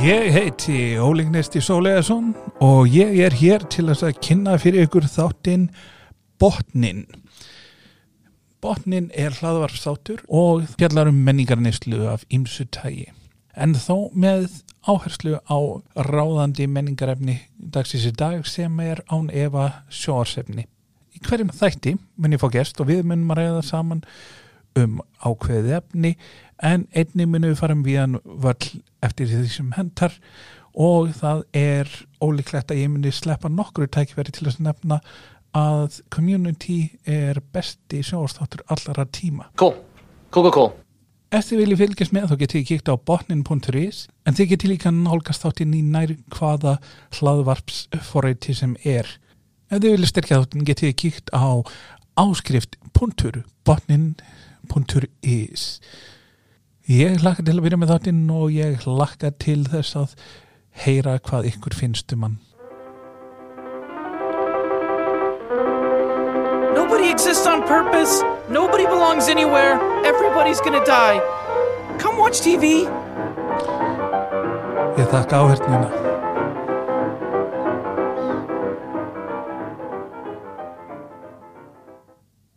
Ég heiti Ólingnesti Sólegason og ég er hér til að kynna fyrir ykkur þáttinn Botnin. Botnin er hlaðvarpsþáttur og fjallar um menningarnislu af ymsu tægi. En þó með áherslu á ráðandi menningarefni dagsins í dag sem er án efa sjóarsefni. Í hverjum þætti mun ég fá gest og við munum að ræða saman um ákveðið efni en einni munum við fara um viðan völl eftir því sem hendar og það er ólíklegt að ég muni sleppa nokkru tækifæri til að nefna að community er besti sjóastáttur allara tíma. Cool. Cool, cool, cool. Ef þið viljið fylgjast með þá getið þið kíkt á botnin.is en þið getið líka nálgast þáttinn í nær hvaða hlaðvarpsforreiti sem er. Ef þið viljið styrkja þáttin getið þið kíkt á áskrift.botnin.is Ég hlakka til að byrja með þáttinn og ég hlakka til þess að heyra hvað ykkur finnst um hann. Nobody exists on purpose. Nobody belongs anywhere. Everybody's gonna die. Come watch TV. Ég þakka áhörnina.